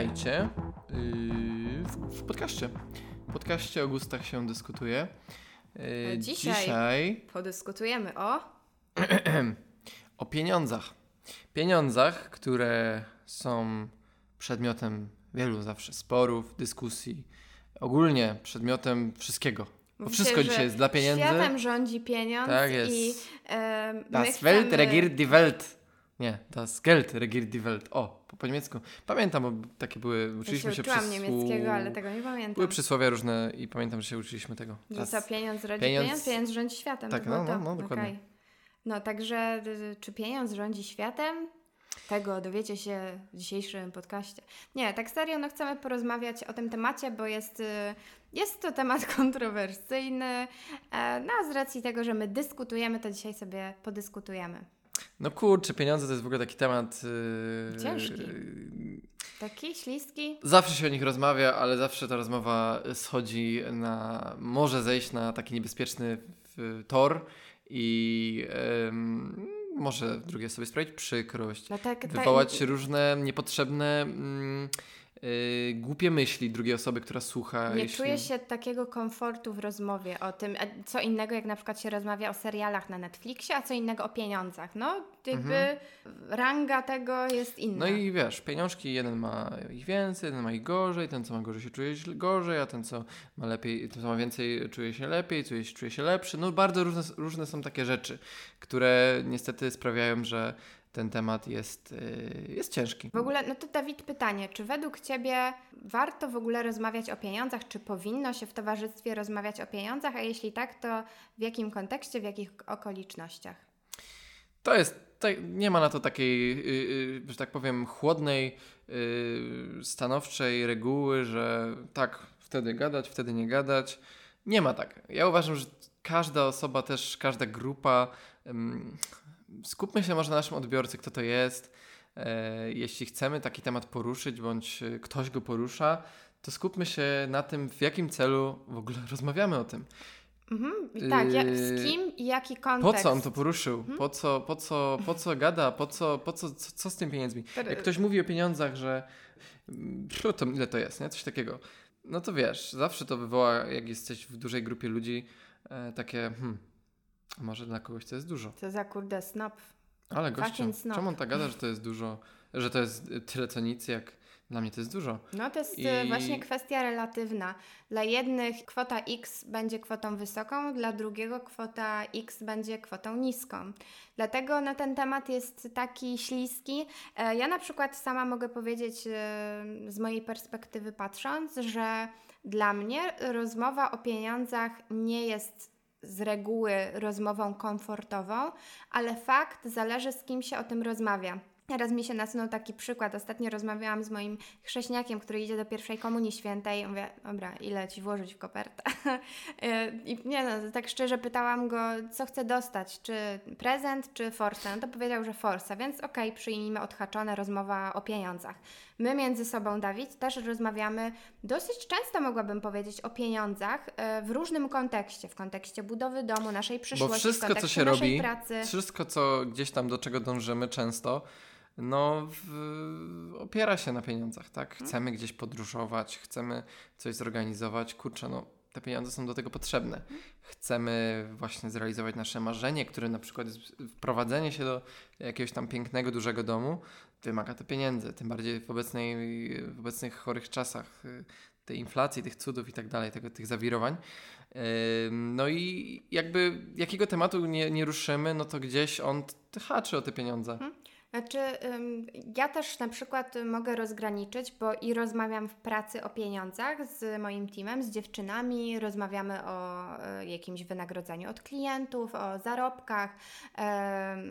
i witajcie yy, w, w podcaście. W podcaście o gustach się dyskutuje. Yy, Dzisiaj- dzisiaj Podyskutujemy o. o pieniądzach. Pieniądzach, które są przedmiotem wielu zawsze sporów, dyskusji, ogólnie przedmiotem wszystkiego. Bo Myślę, wszystko dzisiaj jest dla pieniędzy. Światem rządzi pieniądz Tak jest. i e, Das Welt regiert die Welt. Nie, das Geld regiert die Welt. O, po, po niemiecku. Pamiętam, bo takie były, Ja uczyliśmy się się uczyłam przysłu- niemieckiego, ale tego nie pamiętam. Były przysłowia różne i pamiętam, że się uczyliśmy tego. Das- co, pieniądz rodzi pieniądz- pieniądz, pieniądz rządzi światem. Tak, no, no, no, dokładnie. Okej. No, także y, czy pieniądz rządzi światem? Tego dowiecie się w dzisiejszym podcaście. Nie, tak serio, no chcemy porozmawiać o tym temacie, bo jest, y, jest to temat kontrowersyjny. E, No a z racji tego, że my dyskutujemy, to dzisiaj sobie podyskutujemy. No kurczę, pieniądze to jest w ogóle taki temat... Yy, Ciężki. yy, Taki śliski? Zawsze się o nich rozmawia, ale zawsze ta rozmowa schodzi na... Może zejść na taki niebezpieczny w, tor i może w drugiej sobie sprawić przykrość. No tak, tak- wywołać różne niepotrzebne, y, głupie myśli drugiej osoby, która słucha. Nie jeśli... czuję się takiego komfortu w rozmowie o tym, co innego jak na przykład się rozmawia o serialach na Netflixie, a co innego o pieniądzach. No, jakby ranga tego jest inna. Mhm. No i wiesz, pieniążki, jeden ma ich więcej, jeden ma ich gorzej, ten co ma gorzej się czuje gorzej, a ten co ma lepiej, ten co ma więcej czuje się lepiej, czuje się, czuje się lepszy. No bardzo różne, różne są takie rzeczy, które niestety sprawiają, że ten temat jest, y, jest ciężki. W ogóle, no to Dawid, pytanie, czy według Ciebie warto w ogóle rozmawiać o pieniądzach, czy powinno się w towarzystwie rozmawiać o pieniądzach, a jeśli tak, to w jakim kontekście, w jakich okolicznościach? To jest, to, nie ma na to takiej, yy, yy, że tak powiem, chłodnej, stanowczej reguły, że tak, wtedy gadać, wtedy nie gadać. Nie ma tak. Ja uważam, że każda osoba, też każda grupa, skupmy się może na naszym odbiorcy, kto to jest. E, jeśli chcemy taki temat poruszyć, bądź y, ktoś go porusza, to skupmy się na tym, w jakim celu w ogóle rozmawiamy o tym. Mhm. I tak, ja, Yy, z kim i jaki Po kontekst? co on to poruszył? Po co, po co, po co gada? Po co, po co, co, co z tym pieniędzmi? Jak ktoś mówi o pieniądzach, że mm, to ile to jest, nie? Coś takiego. No to wiesz, zawsze to wywoła, jak jesteś w dużej grupie ludzi, e, takie, hmm, może dla kogoś to jest dużo. Co za kurde snop. Ale gościu, snob. czemu on tak gada, że to jest dużo, że to jest tyle co nic, jak dla mnie to jest dużo. No to jest I- e, właśnie kwestia relatywna. Dla jednych kwota X będzie kwotą wysoką, dla drugiego kwota X będzie kwotą niską. Dlatego no, ten temat jest taki śliski. E, Ja na przykład sama mogę powiedzieć e, z mojej perspektywy patrząc, że dla mnie rozmowa o pieniądzach nie jest z reguły rozmową komfortową, ale fakt zależy z kim się o tym rozmawia. Teraz mi się nasunął taki przykład. Ostatnio rozmawiałam z moim chrześniakiem, który idzie do pierwszej komunii świętej. Mówię, dobra, ile ci włożyć w kopertę? I nie no, tak szczerze pytałam go, co chce dostać, czy prezent, czy forsę. No to powiedział, że forsa, więc okej, przyjmijmy odhaczone rozmowa o pieniądzach. My między sobą, Dawid, też rozmawiamy dosyć często, mogłabym powiedzieć, o pieniądzach e, w różnym kontekście. W kontekście budowy domu, naszej przyszłości, Bo wszystko, co się robi, pracy. wszystko, co gdzieś tam, do czego dążymy często, no w, opiera się na pieniądzach, tak? Mhm. Chcemy gdzieś podróżować, chcemy coś zorganizować, kurczę, no te pieniądze są do tego potrzebne. Mhm. Chcemy właśnie zrealizować nasze marzenie, które na przykład jest wprowadzenie się do jakiegoś tam pięknego, dużego domu, wymaga to pieniędzy, tym bardziej w, obecnej, w obecnych chorych czasach y, tej inflacji, tych cudów i tak dalej, tego, tych zawirowań. No i jakby jakiego tematu nie, nie ruszymy, no to gdzieś on haczy o te pieniądze. Znaczy, ja też na przykład mogę rozgraniczyć, bo i rozmawiam w pracy o pieniądzach z moim teamem, z dziewczynami, rozmawiamy o y, jakimś wynagrodzeniu od klientów, o zarobkach,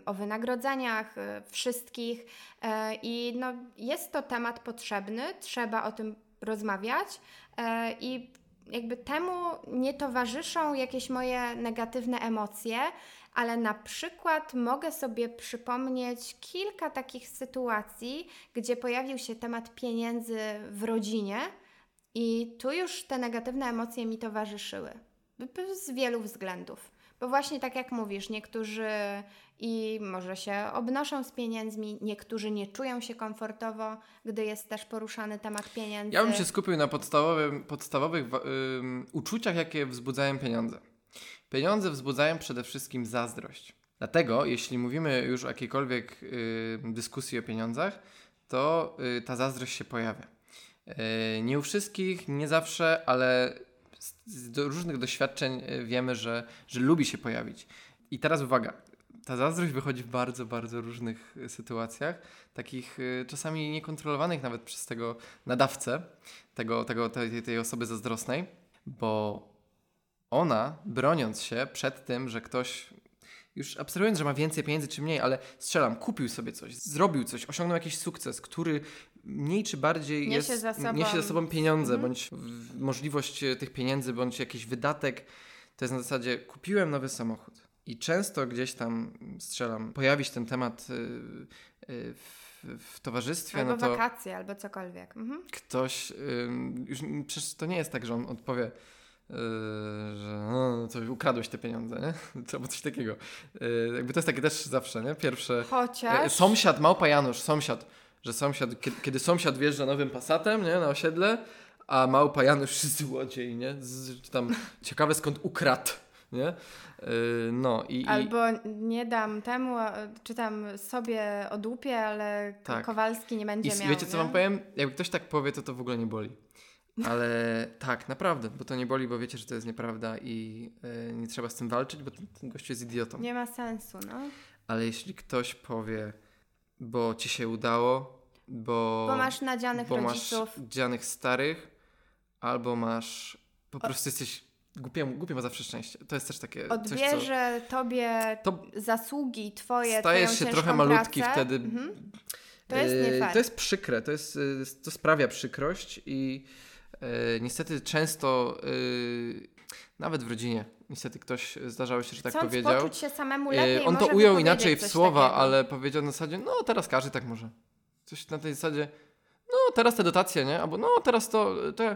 o wynagrodzeniach y, wszystkich. E, i no, jest to temat potrzebny, trzeba o tym rozmawiać e, i jakby temu nie towarzyszą jakieś moje negatywne emocje, ale na przykład mogę sobie przypomnieć kilka takich sytuacji, gdzie pojawił się temat pieniędzy w rodzinie i tu już te negatywne emocje mi towarzyszyły. Z wielu względów. Bo właśnie tak jak mówisz, niektórzy i może się obnoszą z pieniędzmi, niektórzy nie czują się komfortowo, gdy jest też poruszany temat pieniędzy. Ja bym się skupił na podstawowych uczuciach, jakie wzbudzają pieniądze. Pieniądze wzbudzają przede wszystkim zazdrość. Dlatego, jeśli mówimy już o jakiejkolwiek y, dyskusji o pieniądzach, to y, ta zazdrość się pojawia. Y, nie u wszystkich, nie zawsze, ale z, z do różnych doświadczeń y, wiemy, że, że lubi się pojawić. I teraz uwaga, ta zazdrość wychodzi w bardzo, bardzo różnych y, sytuacjach, takich y, czasami niekontrolowanych nawet przez tego nadawcę, tego, tego, tej, tej osoby zazdrosnej, bo ona, broniąc się przed tym, że ktoś już abstrahując, że ma więcej pieniędzy czy mniej, ale strzelam, kupił sobie coś, zrobił coś, osiągnął jakiś sukces, który mniej czy bardziej niesie jest, za sobą, niesie za sobą pieniądze, Mhm. bądź możliwość e, tych pieniędzy, bądź jakiś wydatek. To jest na zasadzie, kupiłem nowy samochód. I często gdzieś tam strzelam, pojawi się ten temat y, y, w, w towarzystwie, Albo no to wakacje, albo cokolwiek. Mhm. ktoś, już przecież to nie jest tak, że on odpowie, że no, coś ukradłeś te pieniądze, nie? Albo coś takiego. Yy, jakby to jest takie też zawsze, nie? Pierwsze. Chociaż... E, Sąsiad, małpa Janusz, sąsiad, że sąsiad, kiedy, sąsiad wjeżdża nowym pasatem, nie? Na osiedle, a małpa Janusz złodziej, nie? Z, tam ciekawe skąd ukradł, nie? Yy, no i, Albo nie dam temu, a- czy tam sobie odłupię, ale Tak. Kowalski nie będzie I miał. wiecie co nie? wam powiem? Jak ktoś tak powie, to to w ogóle nie boli. Ale tak, naprawdę, bo to nie boli, bo wiecie, że to jest nieprawda i e, nie trzeba z tym walczyć, bo ten, ten gościu jest idiotą. Nie ma sensu, no. Ale jeśli ktoś powie, bo ci się udało, bo, Bo masz nadzianych bo rodziców. masz dzianych starych, albo masz, po prostu jesteś głupiem, głupiem ma zawsze szczęście. To jest też takie coś, co... Odbierze tobie To zasługi twoje, stajesz się trochę malutki pracę. wtedy. Mhm. To jest Yy, nie fair. To jest przykre, to, jest, yy, to sprawia przykrość i niestety często yy, nawet w rodzinie niestety ktoś zdarzało się, że tak Chcąc powiedział. poczuć się samemu lepiej, on to ujął inaczej w słowa, takiego. ale powiedział na zasadzie, no teraz każdy tak może. Coś na tej zasadzie, no teraz te dotacje, nie? Albo no teraz to, to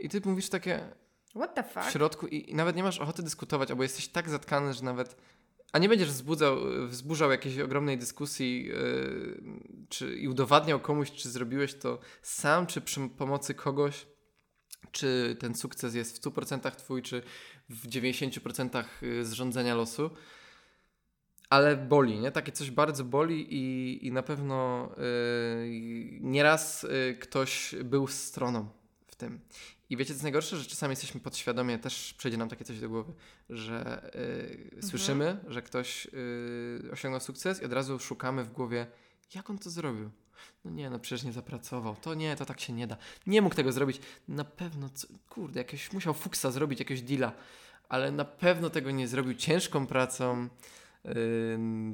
i ty mówisz takie What the w fuck? środku i, i nawet nie masz ochoty dyskutować, albo jesteś tak zatkany, że nawet a nie będziesz wzbudzał, wzburzał jakiejś ogromnej dyskusji yy, czy, i udowadniał komuś, czy zrobiłeś to sam, czy przy pomocy kogoś, czy ten sukces jest w 100% twój, czy w 90% zrządzenia losu. Ale boli, nie? Takie coś bardzo boli i, i na pewno yy, nieraz yy, ktoś był stroną w tym. I wiecie, co jest najgorsze, że czasami jesteśmy podświadomie, też przejdzie nam takie coś do głowy, że yy, słyszymy, że ktoś yy, osiągnął sukces i od razu szukamy w głowie, jak on to zrobił. No nie, no przecież nie zapracował. To nie, to tak się nie da. Nie mógł tego zrobić. Na pewno, co, kurde, jakieś, musiał fuksa zrobić, jakiegoś deala, ale na pewno tego nie zrobił ciężką pracą,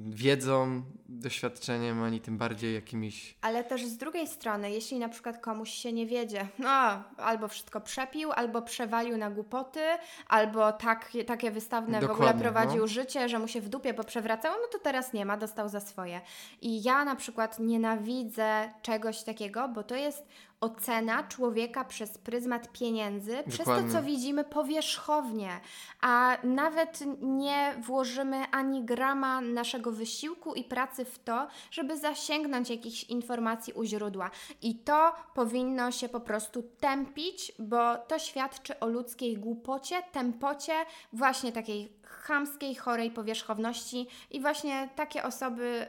wiedzą, doświadczeniem, ani tym bardziej jakimiś Ale też z drugiej strony, jeśli na przykład komuś się nie wiedzie, no albo wszystko przepił, albo przewalił na głupoty, albo tak, takie wystawne w ogóle Dokładnie, prowadził no. życie, że mu się w dupie poprzewracało, no to teraz nie ma, dostał za swoje. I ja na przykład nienawidzę czegoś takiego, bo to jest ocena człowieka przez pryzmat pieniędzy, przez to, Dokładnie. co widzimy powierzchownie, a nawet nie włożymy ani grama naszego wysiłku i pracy w to, żeby zasięgnąć jakichś informacji u źródła. I to powinno się po prostu tępić, bo to świadczy o ludzkiej głupocie, tempocie, właśnie takiej chamskiej, chorej powierzchowności i właśnie takie osoby,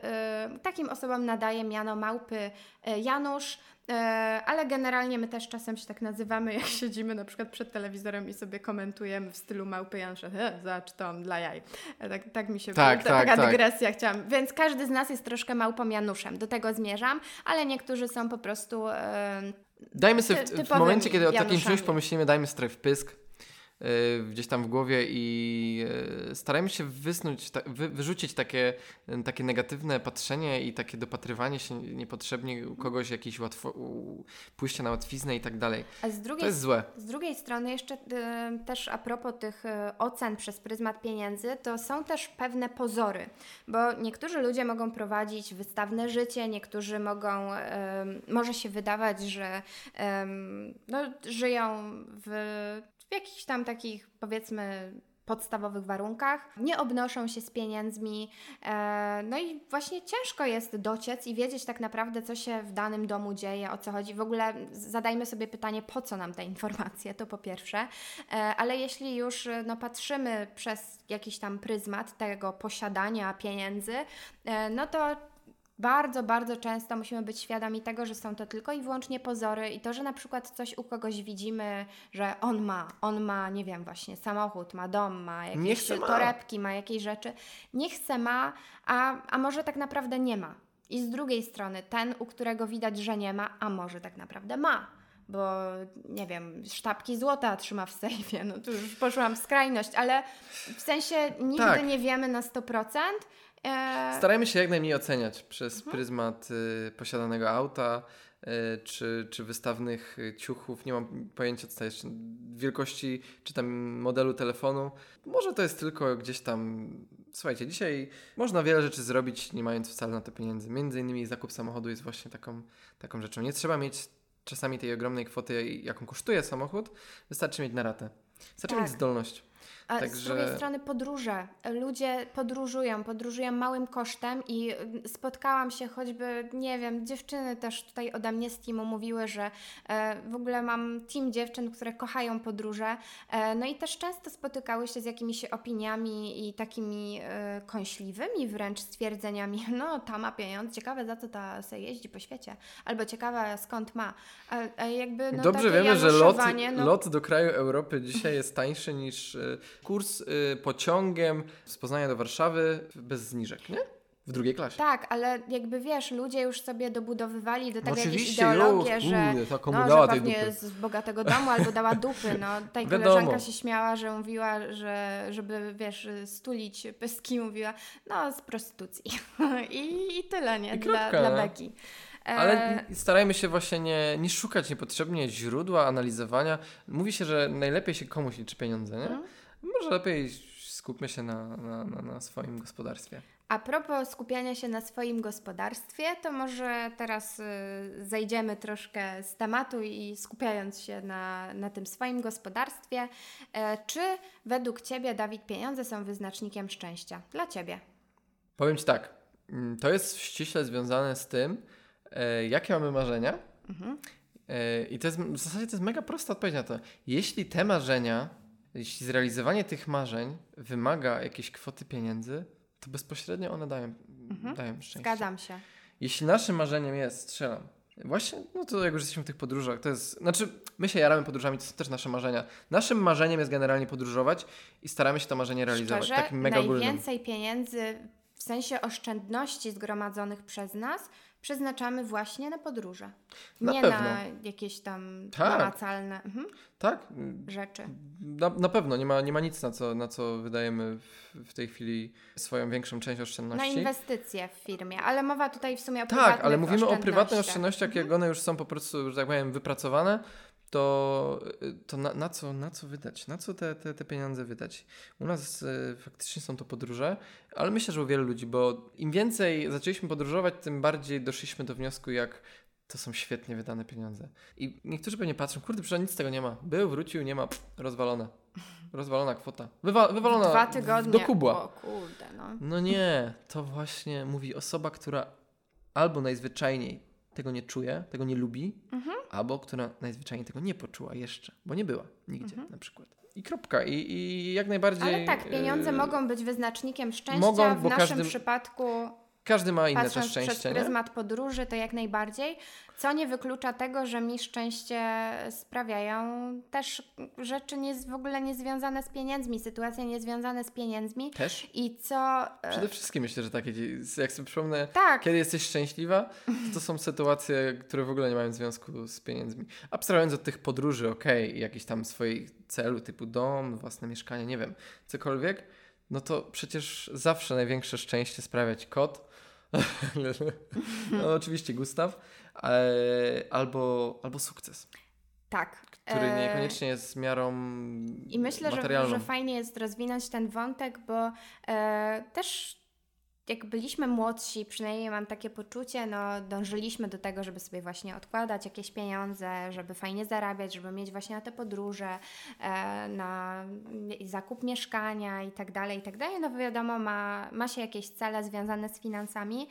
y, takim osobom nadaje miano małpy y, Janusz, ale generalnie my też czasem się tak nazywamy, jak siedzimy na przykład przed telewizorem i sobie komentujemy w stylu małpy Janusza, he, zobacz to dla jaj. E, Tak, tak mi się Tak, ta, tak, taka tak. dygresja chciałam. Więc każdy z nas jest troszkę małpą Januszem, do tego zmierzam, ale niektórzy są po prostu... Dajmy sobie w, w momencie, kiedy o takim czymś pomyślimy, dajmy sobie wpysk yy, gdzieś tam w głowie i yy, starajmy się wysnuć, wy, wyrzucić takie, yy, takie negatywne patrzenie i takie dopatrywanie się niepotrzebnie u kogoś, jakieś łatwo, pójście na łatwiznę i tak dalej. z To drugiej jest złe. Z drugiej strony, jeszcze y, też a propos tych y, ocen przez pryzmat pieniędzy, to są też pewne pozory, bo niektórzy ludzie mogą prowadzić wystawne życie, niektórzy mogą, może się wydawać, że no, żyją w, w jakichś tam takich, powiedzmy, podstawowych warunkach, nie obnoszą się z pieniędzmi. E, no i właśnie ciężko jest dociec i wiedzieć tak naprawdę, co się w danym domu dzieje, o co chodzi. W ogóle zadajmy sobie pytanie, po co nam te informacje, to po pierwsze. E, ale jeśli już no, patrzymy przez jakiś tam pryzmat tego posiadania pieniędzy, e, no to bardzo, bardzo często musimy być świadomi tego, że są to tylko i wyłącznie pozory i to, że na przykład coś u kogoś widzimy, że on ma, on ma, nie wiem, właśnie samochód, ma dom, ma jakieś ma. torebki, ma jakieś rzeczy, nie chce ma, a, a może tak naprawdę nie ma. I z drugiej strony ten, u którego widać, że nie ma, a może tak naprawdę ma bo nie wiem, sztabki złota trzyma w sejfie, no tu już poszłam w skrajność, ale w sensie nigdy tak. nie wiemy na 100%, E... Starajmy się jak najmniej oceniać przez mhm. pryzmat y, posiadanego auta y, czy, czy wystawnych ciuchów. Nie mam pojęcia co to jest, wielkości czy tam modelu telefonu. Może to jest tylko gdzieś tam. Słuchajcie, dzisiaj można wiele rzeczy zrobić, nie mając wcale na to pieniędzy. Między innymi zakup samochodu jest właśnie taką, taką rzeczą. Nie trzeba mieć czasami tej ogromnej kwoty, jaką kosztuje samochód, wystarczy mieć na ratę. Wystarczy tak. mieć zdolność. A Także... z drugiej strony podróże. Ludzie podróżują, podróżują małym kosztem i spotkałam się choćby, nie wiem, dziewczyny też tutaj ode mnie z teamu mówiły, że e, w ogóle mam team dziewczyn, które kochają podróże. E, no i też często spotykały się z jakimiś opiniami i takimi e, kąśliwymi wręcz stwierdzeniami, no ta ma pieniądze, ciekawe za co ta sobie jeździ po świecie, albo ciekawe skąd ma. A, jakby, no, Dobrze wiemy, że lot, no... lot do kraju Europy dzisiaj jest tańszy niż kurs y, pociągiem z Poznania do Warszawy bez zniżek, nie? W drugiej klasie. Tak, ale jakby wiesz, ludzie już sobie dobudowywali do tego no jakieś ideologię, już, że, no, że pewnie z bogatego domu albo dała dupy. No, ta koleżanka się śmiała, że mówiła, że żeby wiesz, stulić pyski, mówiła, no z prostytucji. I, I tyle, nie? I dla, dla. Beki. Ale e, starajmy się właśnie nie, nie szukać niepotrzebnie źródła analizowania. Mówi się, że najlepiej się komuś liczy pieniądze, nie? Hmm? Może lepiej skupmy się na, na, na, na swoim gospodarstwie. A propos skupiania się na swoim gospodarstwie, to może teraz y, zejdziemy troszkę z tematu i skupiając się na, na tym swoim gospodarstwie, e, czy według Ciebie, Dawid, pieniądze są wyznacznikiem szczęścia? Dla Ciebie. Powiem Ci tak, mm, to jest ściśle związane z tym, e, jakie mamy marzenia. Mhm. E, I to jest, w zasadzie to jest mega prosta odpowiedź na to. Jeśli te marzenia jeśli zrealizowanie tych marzeń wymaga jakiejś kwoty pieniędzy, to bezpośrednio one dają, mhm. dają szczęście. Zgadzam się. Jeśli naszym marzeniem jest, strzelam, właśnie, no to jak już jesteśmy w tych podróżach, to jest, znaczy my się jaramy podróżami, to są też nasze marzenia. Naszym marzeniem jest generalnie podróżować i staramy się to marzenie realizować. Szczerze, takim mega najwięcej pieniędzy w sensie oszczędności zgromadzonych przez nas przeznaczamy właśnie na podróże. Na nie pewno. na jakieś tam tak. namacalne mhm. tak. rzeczy. Na, na pewno, nie ma, nie ma nic, na co, na co wydajemy w, w tej chwili swoją większą część oszczędności. Na inwestycje w firmie, ale mowa tutaj w sumie o Tak, ale mówimy o prywatnych oszczędnościach, mhm. jak one już są po prostu, że tak powiem, wypracowane, to, to na, na, co, na co wydać? Na co te, te, te pieniądze wydać? U nas y, faktycznie są to podróże, ale myślę, że u wielu ludzi, bo im więcej zaczęliśmy podróżować, tym bardziej doszliśmy do wniosku, jak to są świetnie wydane pieniądze. I niektórzy pewnie patrzą, kurde, przecież nic z tego nie ma. Był, wrócił, nie ma, pff, rozwalone. Rozwalona kwota. Wywa wywalona Dwa tygodnie. do kubła. O kurde, no. No nie, to właśnie mówi osoba, która albo najzwyczajniej tego nie czuje, tego nie lubi, mhm. albo która najzwyczajniej tego nie poczuła jeszcze, bo nie była nigdzie mhm. na przykład. I kropka. I, I jak najbardziej. Ale tak, pieniądze yy, mogą być wyznacznikiem szczęścia. Mogą, w naszym każdy, przypadku każdy ma inne Patrząc szczęście. przez pryzmat nie? podróży, to jak najbardziej. Co nie wyklucza tego, że mi szczęście sprawiają też rzeczy nie, w ogóle niezwiązane z pieniędzmi, sytuacje niezwiązane z pieniędzmi. Też? I co... E, Przede wszystkim myślę, że takie, jak sobie przypomnę, tak. kiedy jesteś szczęśliwa, to, to są sytuacje, które w ogóle nie mają związku z pieniędzmi. Abstrahując od tych podróży, okej, okay, jakiś tam swoich celu typu dom, własne mieszkanie, nie wiem, cokolwiek, no to przecież zawsze największe szczęście sprawiać kot, no, oczywiście Gustaw, albo, albo sukces. Tak. Który e, niekoniecznie jest miarą I myślę, że, że fajnie jest rozwinąć ten wątek, bo e, też jak byliśmy młodsi, przynajmniej mam takie poczucie, no dążyliśmy do tego, żeby sobie właśnie odkładać jakieś pieniądze, żeby fajnie zarabiać, żeby mieć właśnie na te podróże, e, na zakup mieszkania i tak dalej, i tak dalej. No wiadomo, ma, ma się jakieś cele związane z finansami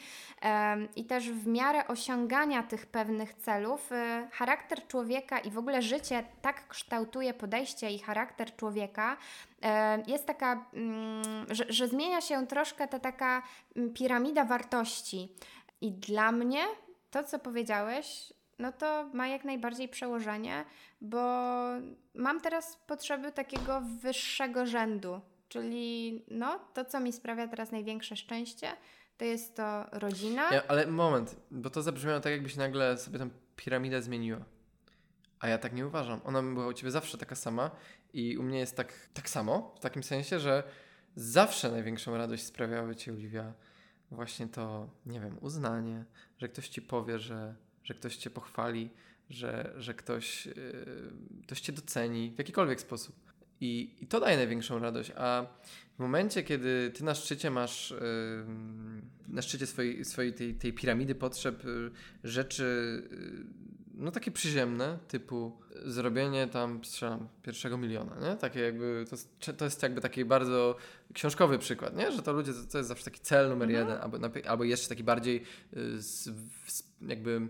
i też w miarę osiągania tych pewnych celów e, charakter człowieka i w ogóle życie tak kształtuje podejście i charakter człowieka, jest taka, mm, że, że zmienia się troszkę ta taka mm, piramida wartości. I dla mnie to, co powiedziałeś, no to ma jak najbardziej przełożenie, bo mam teraz potrzeby takiego wyższego rzędu, czyli no, to, co mi sprawia teraz największe szczęście, to jest to rodzina. Ja, ale moment, bo to zabrzmiało tak, jakbyś nagle sobie tę piramidę zmieniła. A ja tak nie uważam. Ona była u ciebie zawsze taka sama i u mnie jest tak, tak samo, w takim sensie, że zawsze największą radość sprawiały ci, Oliwia, właśnie to, nie wiem, uznanie, że ktoś ci powie, że, że ktoś cię pochwali, że, że ktoś, yy, ktoś cię doceni w jakikolwiek sposób. I, I to daje największą radość. A w momencie, kiedy ty na szczycie masz, yy, na szczycie swojej, swojej tej, tej piramidy potrzeb, yy, rzeczy no takie przyziemne, typu zrobienie tam, strzelam, pierwszego miliona, nie? Takie jakby, to jest, to jest jakby taki bardzo książkowy przykład, nie? Że to ludzie, to, to jest zawsze taki cel numer mhm. jeden, albo, albo jeszcze taki bardziej y, z, jakby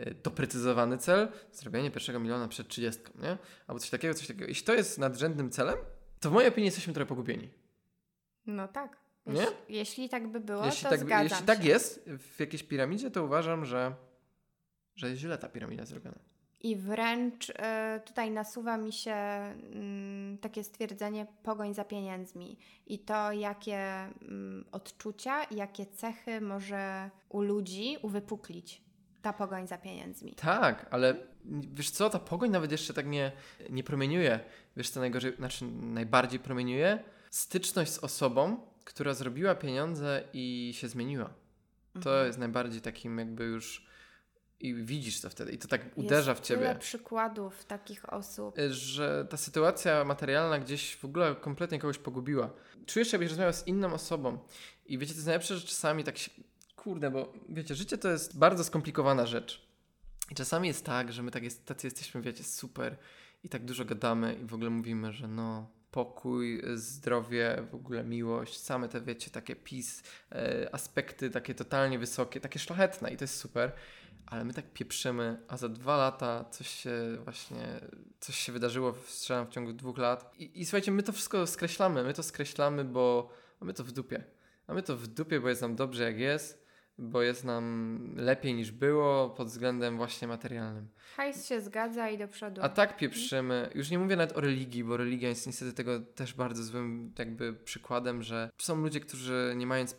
y, doprecyzowany cel, zrobienie pierwszego miliona przed trzydziestką, nie? Albo coś takiego, coś takiego. Jeśli to jest nadrzędnym celem, to w mojej opinii jesteśmy trochę pogubieni. No tak. Nie? Jeśli, jeśli tak by było, jeśli to tak, zgadzam Jeśli się. tak jest w jakiejś piramidzie, to uważam, że że jest źle ta piramida zrobiona. I wręcz y, tutaj nasuwa mi się y, takie stwierdzenie pogoń za pieniędzmi i to, jakie y, odczucia, jakie cechy może u ludzi uwypuklić ta pogoń za pieniędzmi. Tak, ale wiesz co, ta pogoń nawet jeszcze tak nie, nie promieniuje. Wiesz co najgorzej, znaczy najbardziej promieniuje? Styczność z osobą, która zrobiła pieniądze i się zmieniła. To mhm. jest najbardziej takim jakby już i widzisz to wtedy i to tak uderza Jest w ciebie. Tyle przykładów takich osób. Y, że ta sytuacja materialna gdzieś w ogóle kompletnie kogoś pogubiła. Czujesz, jakbyś rozmawiał z inną osobą. I wiecie, to jest najlepsze, że czasami tak się. Kurde, bo wiecie, życie to jest bardzo skomplikowana rzecz. I czasami jest tak, że my tak jest, tacy jesteśmy, wiecie, super i tak dużo gadamy i w ogóle mówimy, że no, pokój, zdrowie, w ogóle miłość, same te, wiecie, takie pis, e, aspekty takie totalnie wysokie, takie szlachetne i to jest super ale my tak pieprzymy, a za dwa lata coś się właśnie, coś się wydarzyło, strzelam w ciągu dwóch lat. I, I słuchajcie, my to wszystko skreślamy, my to skreślamy, bo mamy to w dupie. Mamy to w dupie, bo jest nam dobrze jak jest, bo jest nam lepiej niż było pod względem właśnie materialnym. Hajs się zgadza i do przodu. A tak pieprzymy. Już nie mówię nawet o religii, bo religia jest niestety tego też bardzo złym jakby przykładem, że są ludzie, którzy nie mając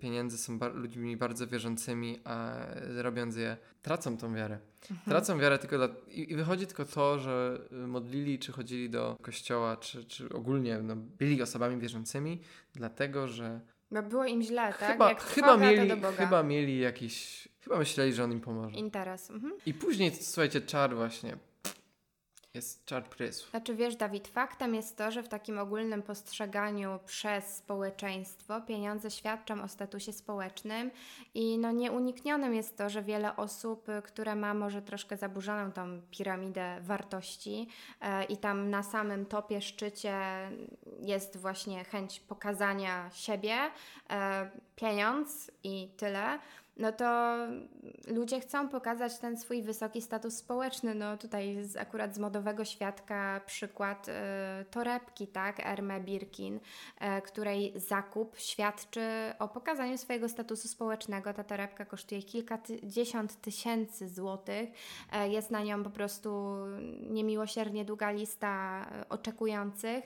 pieniędzy są bar ludźmi bardzo wierzącymi, a robiąc je tracą tą wiarę. Mhm. Tracą wiarę tylko dla... I, I, wychodzi tylko to, że modlili, czy chodzili do kościoła, czy, czy ogólnie no, byli osobami wierzącymi, dlatego, że bo było im źle, tak? Chyba, chyba, mieli, chyba mieli jakiś. Chyba myśleli, że on im pomoże. Interes. Mhm. I później, słuchajcie, czar właśnie jest czar prysł. Znaczy wiesz, Dawid, faktem jest to, że w takim ogólnym postrzeganiu przez społeczeństwo pieniądze świadczą o statusie społecznym i no nieuniknionym jest to, że wiele osób, które ma może troszkę zaburzoną tą piramidę wartości e, i tam na samym topie, szczycie jest właśnie chęć pokazania siebie, e, pieniądz i tyle, no to ludzie chcą pokazać ten swój wysoki status społeczny. No tutaj z, akurat z modowego świadka przykład y, torebki, tak, Erme Birkin, y, której zakup świadczy o pokazaniu swojego statusu społecznego. Ta torebka kosztuje kilkadziesiąt tysięcy złotych. Y, jest na nią po prostu niemiłosiernie długa lista oczekujących.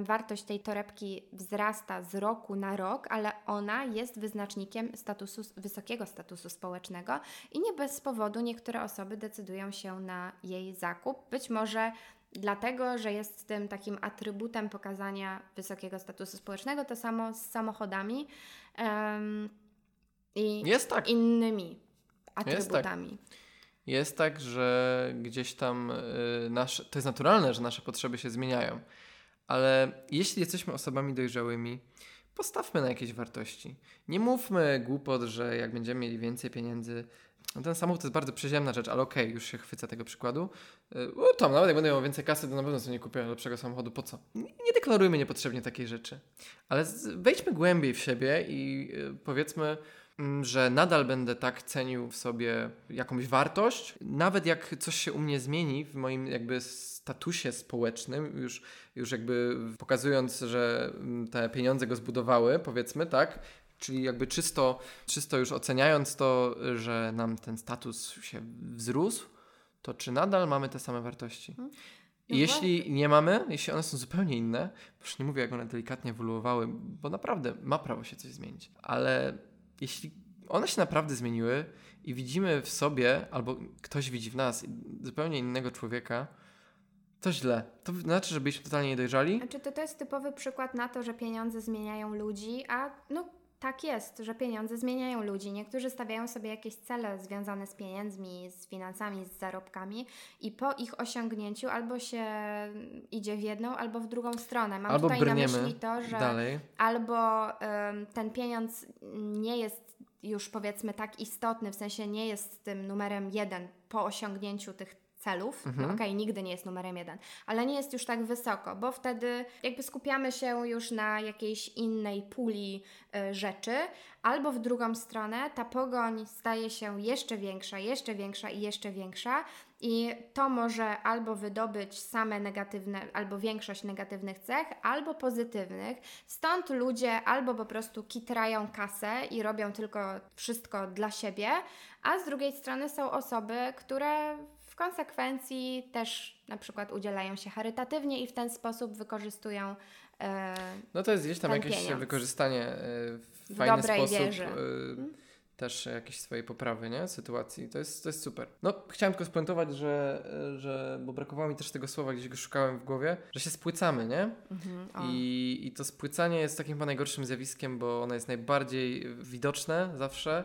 Wartość tej torebki wzrasta z roku na rok, ale ona jest wyznacznikiem statusu wysokiego wysokiego statusu społecznego i nie bez powodu niektóre osoby decydują się na jej zakup. Być może dlatego, że jest tym takim atrybutem pokazania wysokiego statusu społecznego, to samo z samochodami um, i tak. innymi atrybutami. Jest tak. Jest tak, że gdzieś tam y, nasze, to jest naturalne, że nasze potrzeby się zmieniają, ale jeśli jesteśmy osobami dojrzałymi, postawmy na jakieś wartości. Nie mówmy głupot, że jak będziemy mieli więcej pieniędzy, no ten samochód to jest bardzo przyziemna rzecz, ale okej, okay, już się chwycę tego przykładu. O, tam, nawet jak będę miał więcej kasy, to na pewno sobie nie kupię lepszego samochodu. Po co? Nie, deklarujmy niepotrzebnie takiej rzeczy. Ale wejdźmy głębiej w siebie i y, powiedzmy, że nadal będę tak cenił w sobie jakąś wartość, nawet jak coś się u mnie zmieni w moim jakby statusie społecznym, już, już jakby pokazując, że mm, te pieniądze go zbudowały, powiedzmy, tak, Czyli jakby czysto, czysto już oceniając to, że nam ten status się wzrósł, to czy nadal mamy te same wartości? Hmm. I no jeśli nie mamy, jeśli one są zupełnie inne, już nie mówię, jak one delikatnie ewoluowały, bo naprawdę ma prawo się coś zmienić, ale jeśli one się naprawdę zmieniły i widzimy w sobie, albo ktoś widzi w nas zupełnie innego człowieka, to źle. To znaczy, że byliśmy totalnie niedojrzali. Znaczy, to, to jest typowy przykład na to, że pieniądze zmieniają ludzi, a no tak jest, że pieniądze zmieniają ludzi. Niektórzy stawiają sobie jakieś cele związane z pieniędzmi, z finansami, z zarobkami i po ich osiągnięciu albo się idzie w jedną, albo w drugą stronę. Mam albo tutaj na myśli to, że dalej. albo ten pieniądz nie jest już powiedzmy tak istotny, w sensie nie jest tym numerem jeden po osiągnięciu tych celów. Mhm. No, Okej, okay, nigdy nie jest numerem jeden, ale nie jest już tak wysoko, bo wtedy jakby skupiamy się już na jakiejś innej puli y, rzeczy, albo w drugą stronę ta pogoń staje się jeszcze większa, jeszcze większa i jeszcze większa. I to może albo wydobyć same negatywne, albo większość negatywnych cech, albo pozytywnych. Stąd ludzie albo po prostu kitrają kasę i robią tylko wszystko dla siebie, a z drugiej strony są osoby, które w konsekwencji też na przykład udzielają się charytatywnie i w ten sposób wykorzystują. E, no to jest gdzieś tam jakieś pieniądz. wykorzystanie e, w, w fajny sposób. Hmm? też jakieś swojej poprawy, nie? Sytuacji. To jest, to jest super. No, chciałem tylko spuentować, że, że, bo brakowało mi też tego słowa, gdzieś go szukałem w głowie, że się spłycamy, nie? Mhm, I, I to spłycanie jest takim chyba najgorszym zjawiskiem, bo ono jest najbardziej widoczne zawsze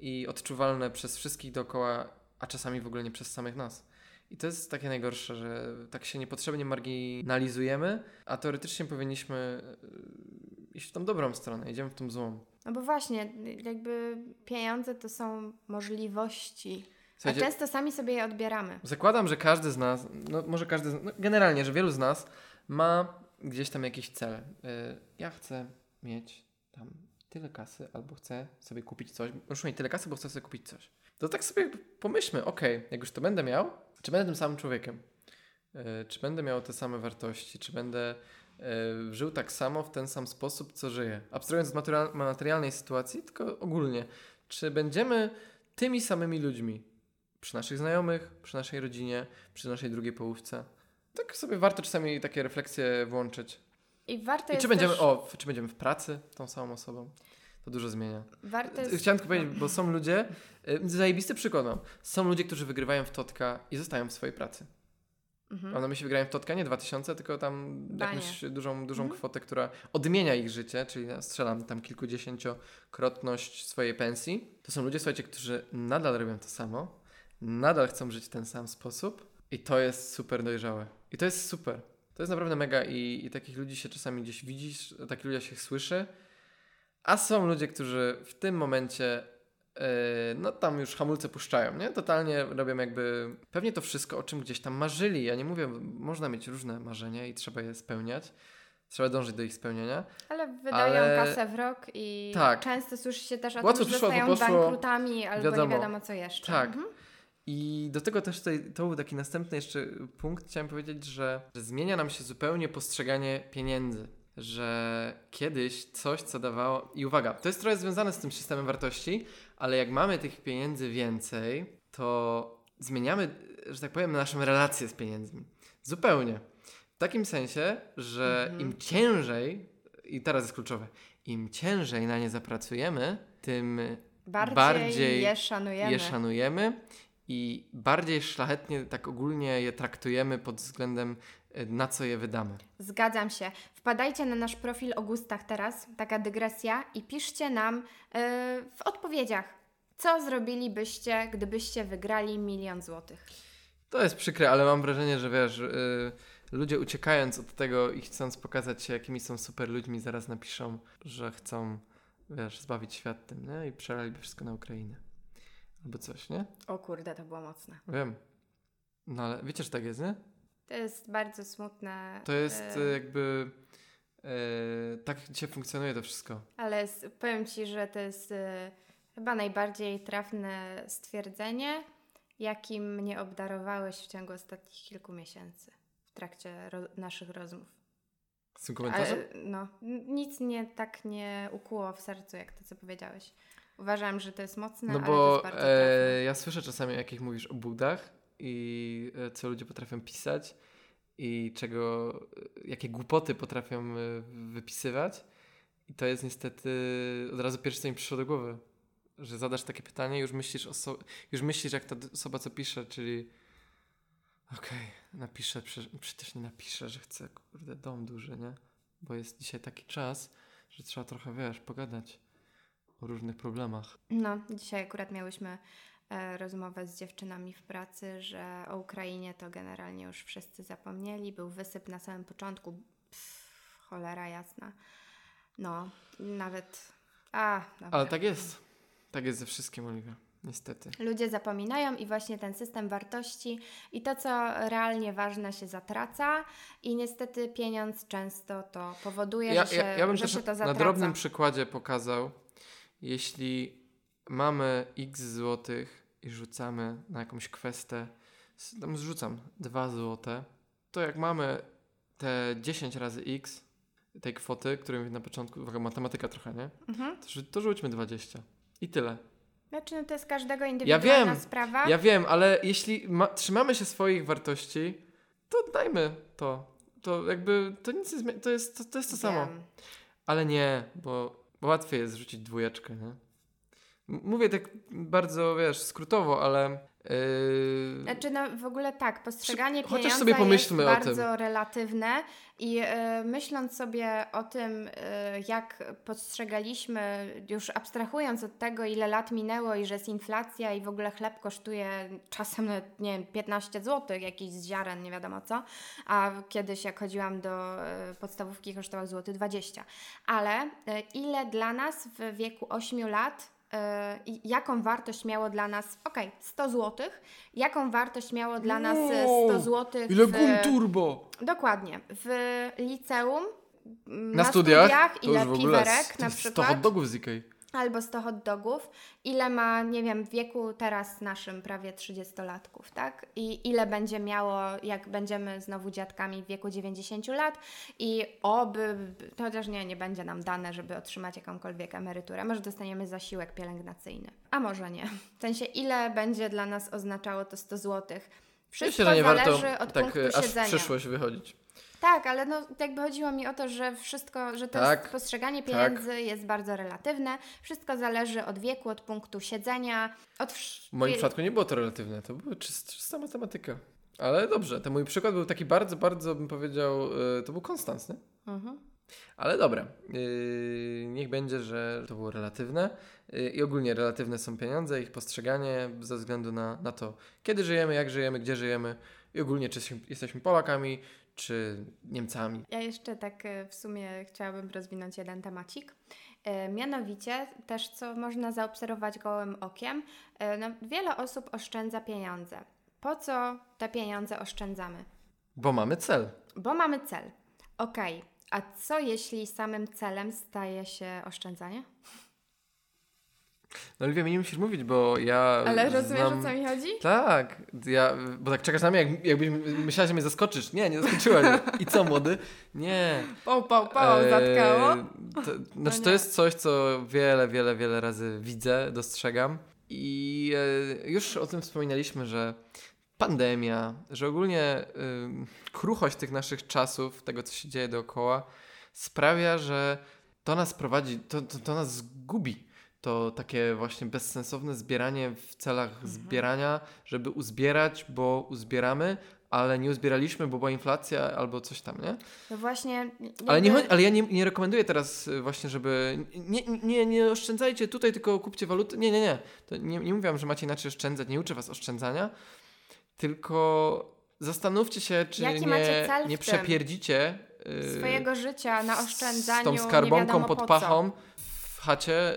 i odczuwalne przez wszystkich dookoła a czasami w ogóle nie przez samych nas. I to jest takie najgorsze, że tak się niepotrzebnie marginalizujemy, a teoretycznie powinniśmy e, iść w tą dobrą stronę, idziemy w tą złą. No bo właśnie, jakby pieniądze to są możliwości. Słuchajcie, a często sami sobie je odbieramy. Zakładam, że każdy z nas, no może każdy, no generalnie, że wielu z nas ma gdzieś tam jakiś cel. Yy, ja chcę mieć tam tyle kasy, albo chcę sobie kupić coś. Muszę mieć tyle kasy, bo chcę sobie kupić coś to tak sobie pomyślmy, ok, jak już to będę miał, czy będę tym samym człowiekiem? Yy, czy będę miał te same wartości? Czy będę yy, żył tak samo, w ten sam sposób, co żyję? Abstrahując od materialnej sytuacji, tylko ogólnie. Czy będziemy tymi samymi ludźmi przy naszych znajomych, przy naszej rodzinie, przy naszej drugiej połówce? Tak sobie warto czasami takie refleksje włączyć. I warto I czy będziemy, też... o, czy będziemy w pracy tą samą osobą? To dużo zmienia. Warto jest... Chciałem tylko powiedzieć, bo są ludzie, y, zajebisty przykład mam. Są ludzie, którzy wygrywają w Totka i zostają w swojej pracy. Mhm. One myśli, wygrają w Totka nie 2000, tylko tam Danie. jakąś dużą, dużą mhm. kwotę, która odmienia ich życie, czyli strzelam tam kilkudziesięciokrotność swojej pensji. To są ludzie, słuchajcie, którzy nadal robią to samo, nadal chcą żyć w ten sam sposób i to jest super dojrzałe. I to jest super. To jest naprawdę mega i, i takich ludzi się czasami gdzieś widzisz, takich ludzi się słyszy a są ludzie, którzy w tym momencie yy, no tam już hamulce puszczają, nie? Totalnie robią jakby pewnie to wszystko, o czym gdzieś tam marzyli. Ja nie mówię, można mieć różne marzenia i trzeba je spełniać. Trzeba dążyć do ich spełnienia. Ale wydają ale... kasę w rok i tak. często słyszy się też o Łatwo tym, że zostają poszło, bankrutami albo wiadomo. nie wiadomo co jeszcze. Tak. Mhm. I do tego też tutaj, to był taki następny jeszcze punkt, chciałem powiedzieć, że, że zmienia nam się zupełnie postrzeganie pieniędzy że kiedyś coś, co dawało. I uwaga, to jest trochę związane z tym systemem wartości, ale jak mamy tych pieniędzy więcej, to zmieniamy, że tak powiem, naszą relację z pieniędzmi. Zupełnie. W takim sensie, że mhm. im ciężej, i teraz jest kluczowe, im ciężej na nie zapracujemy, tym bardziej, bardziej je, szanujemy. je szanujemy i bardziej szlachetnie, tak ogólnie je traktujemy pod względem na co je wydamy. Zgadzam się. Wpadajcie na nasz profil o gustach teraz, taka dygresja, i piszcie nam yy, w odpowiedziach, co zrobilibyście, gdybyście wygrali milion złotych. To jest przykre, ale mam wrażenie, że wiesz, yy, ludzie uciekając od tego i chcąc pokazać się, jakimi są super ludźmi, zaraz napiszą, że chcą, wiesz, zbawić świat tym, nie? I przelaliby wszystko na Ukrainę. Albo coś, nie? O kurde, to było mocne. Wiem. No ale wiecie, że tak jest, nie? To jest bardzo smutne. To jest e, jakby... E, tak dzisiaj funkcjonuje to wszystko. Ale powiem Ci, że to jest e, chyba najbardziej trafne stwierdzenie, jakim mnie obdarowałeś w ciągu ostatnich kilku miesięcy w trakcie ro- naszych rozmów. Z tym komentarzem? Ale, no, nic mnie tak nie ukuło w sercu, jak to, co powiedziałeś. Uważam, że to jest mocne, No ale to bo jest bardzo e, trafne. ja słyszę czasami, jak ich mówisz o budach i e, co ludzie potrafią pisać i czego, e, jakie głupoty potrafią e, wypisywać. I to jest niestety od razu pierwsze, co mi przyszło do głowy. Że zadasz takie pytanie już myślisz, o so- już myślisz jak ta osoba, co pisze, czyli okej, napiszę, przecież, nie napiszę, że chcę, kurde, dom duży, nie? Bo jest dzisiaj taki czas, że trzeba trochę, wiesz, pogadać o różnych problemach. No, dzisiaj akurat miałyśmy rozmowę z dziewczynami w pracy, że o Ukrainie to generalnie już wszyscy zapomnieli. Był wysyp na samym początku. Pff, cholera jasna. No, nawet. A, dobra. Ale tak jest. Tak jest ze wszystkim, Oliwia. Niestety. Ludzie zapominają i właśnie ten system wartości i to, co realnie ważne, się zatraca, i niestety pieniądz często to powoduje, Ja, że, się, ja, ja bym że też się to na zatraca. drobnym przykładzie pokazał, jeśli mamy x złotych i rzucamy na jakąś kwestę, tam zrzucam 2 złote, to jak mamy te 10 razy x tej kwoty, którą na początku, uwaga, matematyka trochę, nie? Mhm. To, to rzućmy 20. I tyle. Znaczy, no to jest każdego indywidualna wiem, sprawa. Ja wiem, ale jeśli ma, trzymamy się swoich wartości, to dajmy to. To jakby, to nic nie zmienia, to jest to, to, jest to samo. Ale nie, bo, bo łatwiej jest rzucić dwójeczkę, nie? Mówię tak bardzo, wiesz, skrótowo, ale... Yy, Znaczy, no w ogóle tak, postrzeganie Chociaż pieniądza sobie pomyślmy jest tym. bardzo relatywne i e, myśląc sobie o tym, e, jak postrzegaliśmy, już abstrahując od tego, ile lat minęło i że jest inflacja i w ogóle chleb kosztuje czasem, nie wiem, 15 zł, jakiś z ziaren, nie wiadomo co, a kiedyś jak chodziłam do e, podstawówki kosztował złoty 20. Ale e, ile dla nas w wieku 8 lat e, jaką wartość miało dla nas, okej, 100 zł, jaką wartość miało dla nas e, 100 Wow, zł Ile w, gun turbo! Dokładnie. W liceum, m, Na, studiach? to ile piwerek na 100 przykład, hot dogów z Ikei. Albo 100 hot dogów, ile ma, nie wiem, w wieku teraz naszym prawie 30-latków, tak? I ile będzie miało, jak będziemy znowu dziadkami w wieku 90 lat i oby, chociaż nie, nie będzie nam dane, żeby otrzymać jakąkolwiek emeryturę. Może dostaniemy zasiłek pielęgnacyjny, a może nie. W sensie, ile będzie dla nas oznaczało to 100 złotych. Wszystko Myślę, że nie zależy warto od tak punktu aż w siedzenia. przyszłość wychodzić. Tak, ale no jakby chodziło mi o to, że wszystko, że to Tak, jest, postrzeganie tak. pieniędzy jest bardzo relatywne. Wszystko zależy od wieku, od punktu siedzenia, od W moim przypadku nie było to relatywne, to była czyst, czysta matematyka. Ale dobrze, ten mój przykład był taki bardzo, bardzo bym powiedział, y, to był konstans, nie? Mhm. Ale dobra, yy, niech będzie, że to było relatywne yy, i ogólnie relatywne są pieniądze, ich postrzeganie ze względu na, na to, kiedy żyjemy, jak żyjemy, gdzie żyjemy i ogólnie czy jesteśmy- jesteśmy Polakami, czy Niemcami. Ja jeszcze tak e, w sumie chciałabym rozwinąć jeden temacik. E, Mianowicie też, co można zaobserwować gołym okiem, e, no, wiele osób oszczędza pieniądze. Po co te pieniądze oszczędzamy? Bo mamy cel. Bo mamy cel. Okej, a co jeśli samym celem staje się oszczędzanie? No Oliwia, nie musisz mówić, bo ja Ale rozumiesz, znam... o co mi chodzi? Tak, ja, bo tak czekasz na mnie, jak, jakbyś myślała, że mnie zaskoczysz. Nie, nie zaskoczyła mnie. I co, młody? Nie. Pał, pał, pał, Eee, zatkało. To, znaczy, to jest coś, co wiele, wiele, wiele razy widzę, dostrzegam. I e, już o tym wspominaliśmy, że pandemia, że ogólnie y, kruchość tych naszych czasów, tego, co się dzieje dookoła, sprawia, że to nas prowadzi, to, to, to nas zgubi. To takie właśnie bezsensowne zbieranie w celach zbierania, żeby uzbierać, bo uzbieramy, ale nie uzbieraliśmy, bo była inflacja albo coś tam, nie? No właśnie. Ale, nie jakby- chodzi, ale ja nie, nie rekomenduję teraz y, właśnie, żeby. Nie, nie, nie oszczędzajcie tutaj, tylko kupcie waluty. Nie, nie, nie. To nie, nie mówiłam, że macie inaczej oszczędzać, nie uczę was oszczędzania, tylko zastanówcie się, czy Jaki nie, nie przepierdzicie yy, Swojego życia na z oszczędzaniu. tą nie skarbonką pod po co. chacie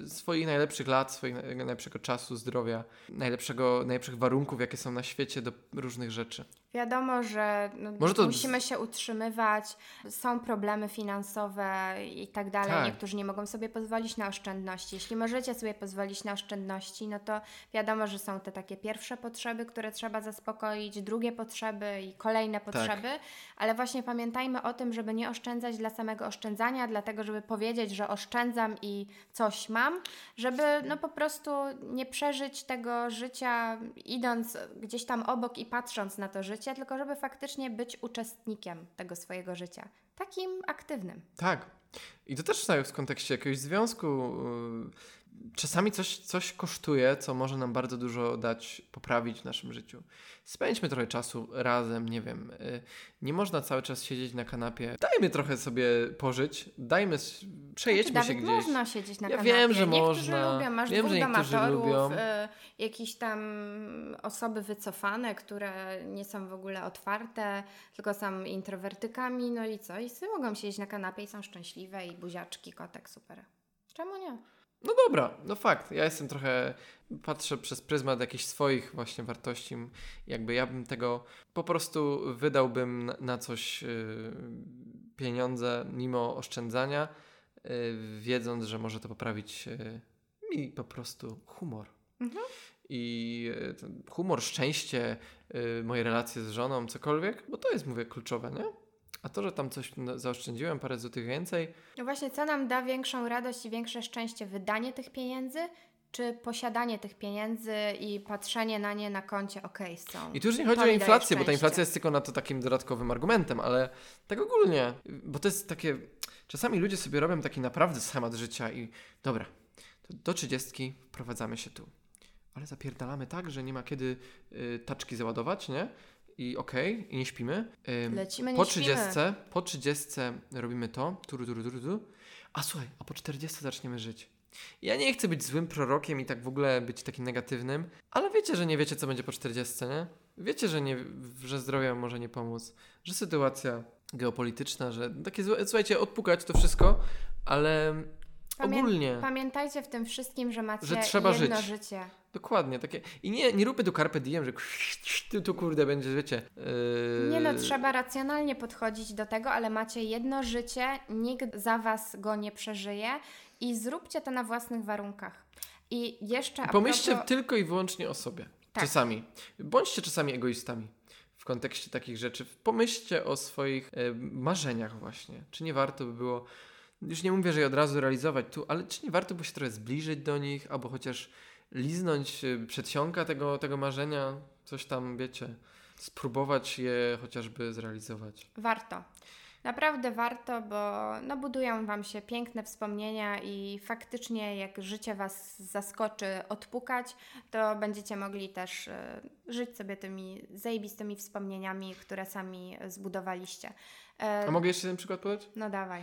yy, swoich najlepszych lat, naj- najlepszego czasu, zdrowia, najlepszego, najlepszych warunków, jakie są na świecie do różnych rzeczy. Wiadomo, że no, to- musimy się utrzymywać, są problemy finansowe i tak dalej. Tak. Niektórzy nie mogą sobie pozwolić na oszczędności. Jeśli możecie sobie pozwolić na oszczędności, no to wiadomo, że są te takie pierwsze potrzeby, które trzeba zaspokoić, drugie potrzeby i kolejne Tak. potrzeby, ale właśnie pamiętajmy o tym, żeby nie oszczędzać dla samego oszczędzania, dlatego żeby powiedzieć, że oszczędzam i coś mam, żeby no po prostu nie przeżyć tego życia idąc gdzieś tam obok i patrząc na to życie, tylko żeby faktycznie być uczestnikiem tego swojego życia. Takim aktywnym. Tak. I to też w kontekście jakiegoś związku. Czasami coś, coś kosztuje, co może nam bardzo dużo dać, poprawić w naszym życiu. Spędźmy trochę czasu razem, nie wiem. yy, Nie można cały czas siedzieć na kanapie. Dajmy trochę sobie pożyć, dajmy, s- przejedźmy Dawid, się gdzieś. można siedzieć na Ja kanapie. wiem, że niektórzy można. lubią, masz Wiem, że niektórzy lubią. y, jakieś tam osoby wycofane, które nie są w ogóle otwarte, tylko są introwertykami, no i co? I sobie mogą siedzieć na kanapie i są szczęśliwe i buziaczki, kotek, super. Czemu nie? No dobra, no fakt. Ja jestem trochę, patrzę przez pryzmat jakichś swoich właśnie wartości. Jakby ja bym tego po prostu wydałbym na, coś yy, pieniądze mimo oszczędzania, yy, wiedząc, że może to poprawić yy, mi po prostu humor. Mhm. I humor, szczęście, moje relacje z żoną, cokolwiek, bo to jest, mówię, kluczowe, nie? A to, że tam coś zaoszczędziłem, parę złotych więcej, No właśnie, co nam da większą radość i większe szczęście? Wydanie tych pieniędzy, czy posiadanie tych pieniędzy i patrzenie na nie na koncie, okej, są. I tu już nie chodzi To o inflację, bo ta inflacja jest tylko na to takim dodatkowym argumentem, ale tak ogólnie, bo to jest takie, czasami ludzie sobie robią taki naprawdę schemat życia i dobra, to do trzydziestki wprowadzamy się tu, ale zapierdalamy tak, że nie ma kiedy y, taczki załadować, nie? I okej, i nie śpimy. Ym, Lecimy, nie po śpimy. trzydziestce, po trzydziestce robimy to, turu, turu, turu, turu, a słuchaj, a po czterdziestce zaczniemy żyć. Ja nie chcę być złym prorokiem i tak w ogóle być takim negatywnym, ale wiecie, że nie wiecie, co będzie po 40, nie? Wiecie, że, nie, że zdrowie może nie pomóc, że sytuacja geopolityczna, że takie, słuchajcie, odpukać to wszystko, ale Pamię- ogólnie, Pamiętajcie w tym wszystkim, że macie Że trzeba jedno żyć. życie. dokładnie, takie, i nie, nie róbmy tu carpe diem, że tu, tu kurde będzie, wiecie. Yy, Nie no, trzeba racjonalnie podchodzić do tego, ale macie jedno życie, nikt za was go nie przeżyje i zróbcie to na własnych warunkach. I jeszcze Pomyślcie propos... tylko i wyłącznie o sobie. Tak. Czasami. Bądźcie czasami egoistami w kontekście takich rzeczy. Pomyślcie o swoich e, marzeniach właśnie. Czy nie warto by było, już nie mówię, że je od razu realizować tu, ale czy nie warto by się trochę zbliżyć do nich, albo chociaż liznąć e, przedsionka tego, tego marzenia, coś tam, wiecie, spróbować je chociażby zrealizować. Warto. Naprawdę warto, bo no, budują Wam się piękne wspomnienia i faktycznie jak życie Was zaskoczy odpukać, to będziecie mogli też e, żyć sobie tymi zajebistymi wspomnieniami, które sami zbudowaliście. E, A mogę jeszcze jeden przykład podać? no dawaj.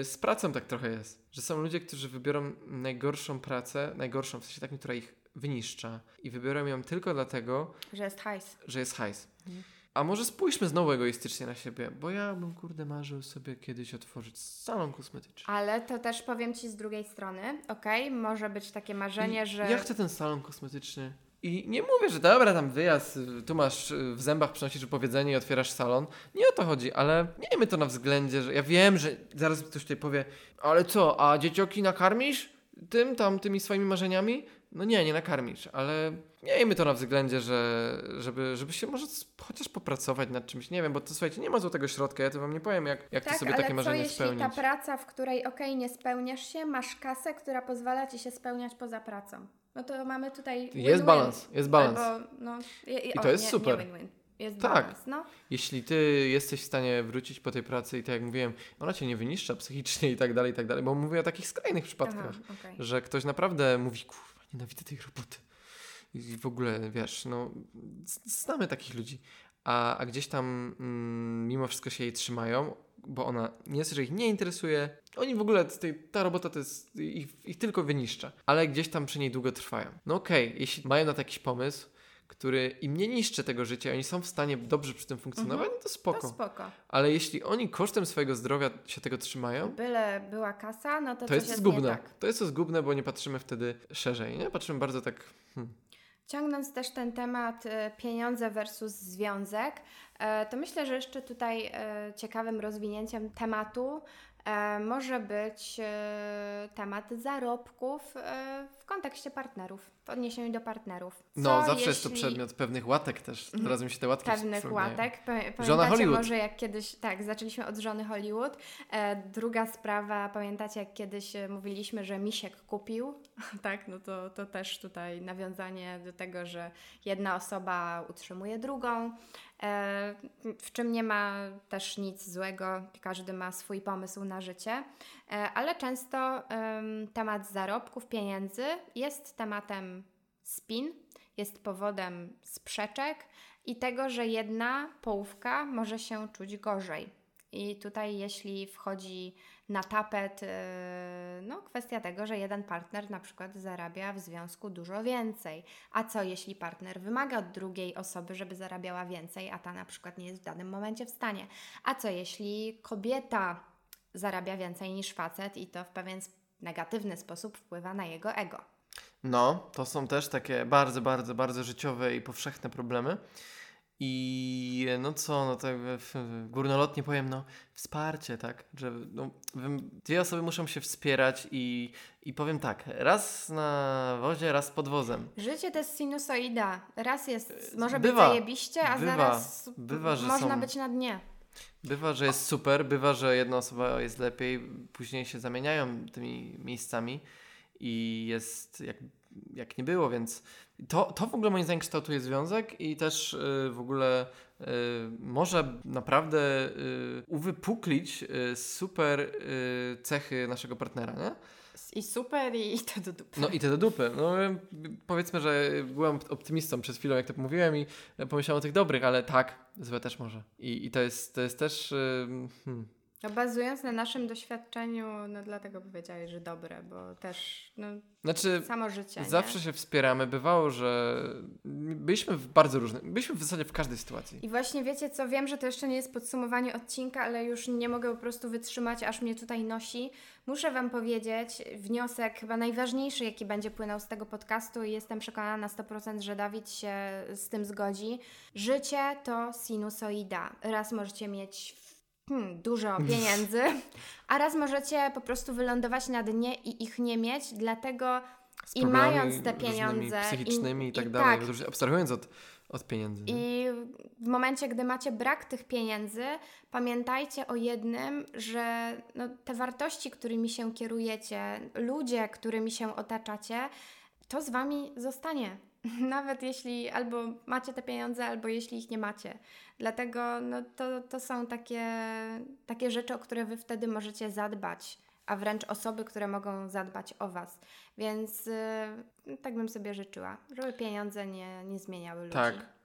Y, Z pracą tak trochę jest, że są ludzie, którzy wybiorą najgorszą pracę, najgorszą, w sensie taką, która ich wyniszcza i wybiorą ją tylko dlatego, Że jest hajs. że jest hajs. Mhm. A może spójrzmy znowu egoistycznie na siebie, bo ja bym kurde marzył sobie kiedyś otworzyć salon kosmetyczny. Ale to też powiem Ci z drugiej strony, okej, może być takie marzenie, I że... Ja chcę ten salon kosmetyczny. I nie mówię, że dobra, tam wyjazd, y, tu masz y, w zębach przynosisz powiedzenie i otwierasz salon. Nie o to chodzi, ale miejmy to na względzie, że ja wiem, że zaraz ktoś tutaj powie, ale co, a dziecioki nakarmisz tym, tam, tymi swoimi marzeniami? No nie, nie nakarmisz, ale miejmy to na względzie, że, żeby, żeby się może chociaż popracować nad czymś, nie wiem, bo to słuchajcie, nie ma złotego środka, ja to wam nie powiem, jak, jak tak, to sobie ale takie co marzenie jeśli spełnić. ta praca, w której okej, nie spełniasz się, masz kasę, która pozwala Ci się spełniać poza pracą? No to mamy tutaj Jest balans, jest balans. Albo, no, i, I to jest nie, super. Nie win-win. Jest Tak. balans, no. Jeśli ty jesteś w stanie wrócić po tej pracy i tak jak mówiłem, ona cię nie wyniszcza psychicznie i tak dalej, i tak dalej, bo mówię o takich skrajnych przypadkach, Aha, okej. że ktoś naprawdę mówi, kurwa, nienawidzę tej roboty. I w ogóle, wiesz, no, znamy takich ludzi. A, a gdzieś tam mm, mimo wszystko się jej trzymają, bo ona nie że ich nie interesuje. Oni w ogóle, tej, ta robota to jest, ich, ich tylko wyniszcza. Ale gdzieś tam przy niej długo trwają. No okej, jeśli mają na to jakiś pomysł, który im nie niszczy tego życia, oni są w stanie dobrze przy tym funkcjonować, Mhm. no to spoko. To spoko. Ale jeśli oni kosztem swojego zdrowia się tego trzymają, Byle była kasa, no to, to jest zgubne. tak. To jest to zgubne, bo nie patrzymy wtedy szerzej, nie? Patrzymy bardzo tak... Hmm. Ciągnąc też ten temat e, pieniądze versus związek, e, to myślę, że jeszcze tutaj e, ciekawym rozwinięciem tematu może być e, temat zarobków e, w kontekście partnerów, w odniesieniu do partnerów. Co No, zawsze jest to jeśli przedmiot pewnych łatek też. Mhm. Teraz mi się te łatki Pewnych przypominają. łatek. Pa- Pamiętacie Żona Hollywood. może jak kiedyś, tak, zaczęliśmy od żony Hollywood. E, druga sprawa, pamiętacie jak kiedyś e, mówiliśmy, że Misiek kupił? tak, no to, to też tutaj nawiązanie do tego, że jedna osoba utrzymuje drugą, e, w czym nie ma też nic złego, każdy ma swój pomysł na życie, e, ale często em, temat zarobków, pieniędzy jest tematem spin, jest powodem sprzeczek i tego, że jedna połówka może się czuć gorzej. I tutaj, jeśli wchodzi na tapet yy, no, kwestia tego, że jeden partner na przykład zarabia w związku dużo więcej. A co jeśli partner wymaga od drugiej osoby, żeby zarabiała więcej, a ta na przykład nie jest w danym momencie w stanie? A co jeśli kobieta zarabia więcej niż facet i to w pewien negatywny sposób wpływa na jego ego? No, to są też takie bardzo, bardzo, bardzo życiowe i powszechne problemy. I no co, no tak górnolotnie powiem, no wsparcie, tak, że no, dwie osoby muszą się wspierać i, i powiem tak, raz na wozie, raz pod wozem. Życie to jest sinusoida. Raz jest, może E, Bywa. być zajebiście, a Bywa. zaraz Bywa, że można są- być na dnie. Bywa, że jest super, bywa, że jedna osoba jest lepiej, później się zamieniają tymi miejscami i jest jak, jak nie było, więc to, to w ogóle moim zdaniem kształtuje związek i też y, w ogóle y, może naprawdę y, uwypuklić super cechy naszego partnera, nie? I super, i, i to do dupy. No i te do dupy. No, powiedzmy, że byłem optymistą przed chwilą, jak to mówiłem i pomyślałem o tych dobrych, ale tak, złe też może. I, i to, jest, to jest też... Hmm. No, bazując na naszym doświadczeniu, no dlatego powiedziałeś, że dobre, bo też no, Znaczy, samo życie. zawsze nie? się wspieramy. Bywało, że byliśmy w bardzo różnych, byliśmy w zasadzie w każdej sytuacji. I właśnie wiecie co, wiem, że to jeszcze nie jest podsumowanie odcinka, ale już nie mogę po prostu wytrzymać, aż mnie tutaj nosi. Muszę Wam powiedzieć, wniosek chyba najważniejszy, jaki będzie płynął z tego podcastu i jestem przekonana na 100%, że Dawid się z tym zgodzi. Życie to sinusoida. Raz możecie mieć hmm, dużo pieniędzy, a raz możecie po prostu wylądować na dnie i ich nie mieć, dlatego I mając te pieniądze i- psychicznymi i, i tak dalej, tak. już abstrahując od, od pieniędzy. nie? I w momencie, gdy macie brak tych pieniędzy, pamiętajcie o jednym, że no, te wartości, którymi się kierujecie, ludzie, którymi się otaczacie, to z wami zostanie. Nawet jeśli albo macie te pieniądze, albo jeśli ich nie macie. Dlatego no, to, to są takie, takie rzeczy, o które wy wtedy możecie zadbać, a wręcz osoby, które mogą zadbać o was. Więc yy, tak bym sobie życzyła, żeby pieniądze nie, nie zmieniały ludzi. Tak.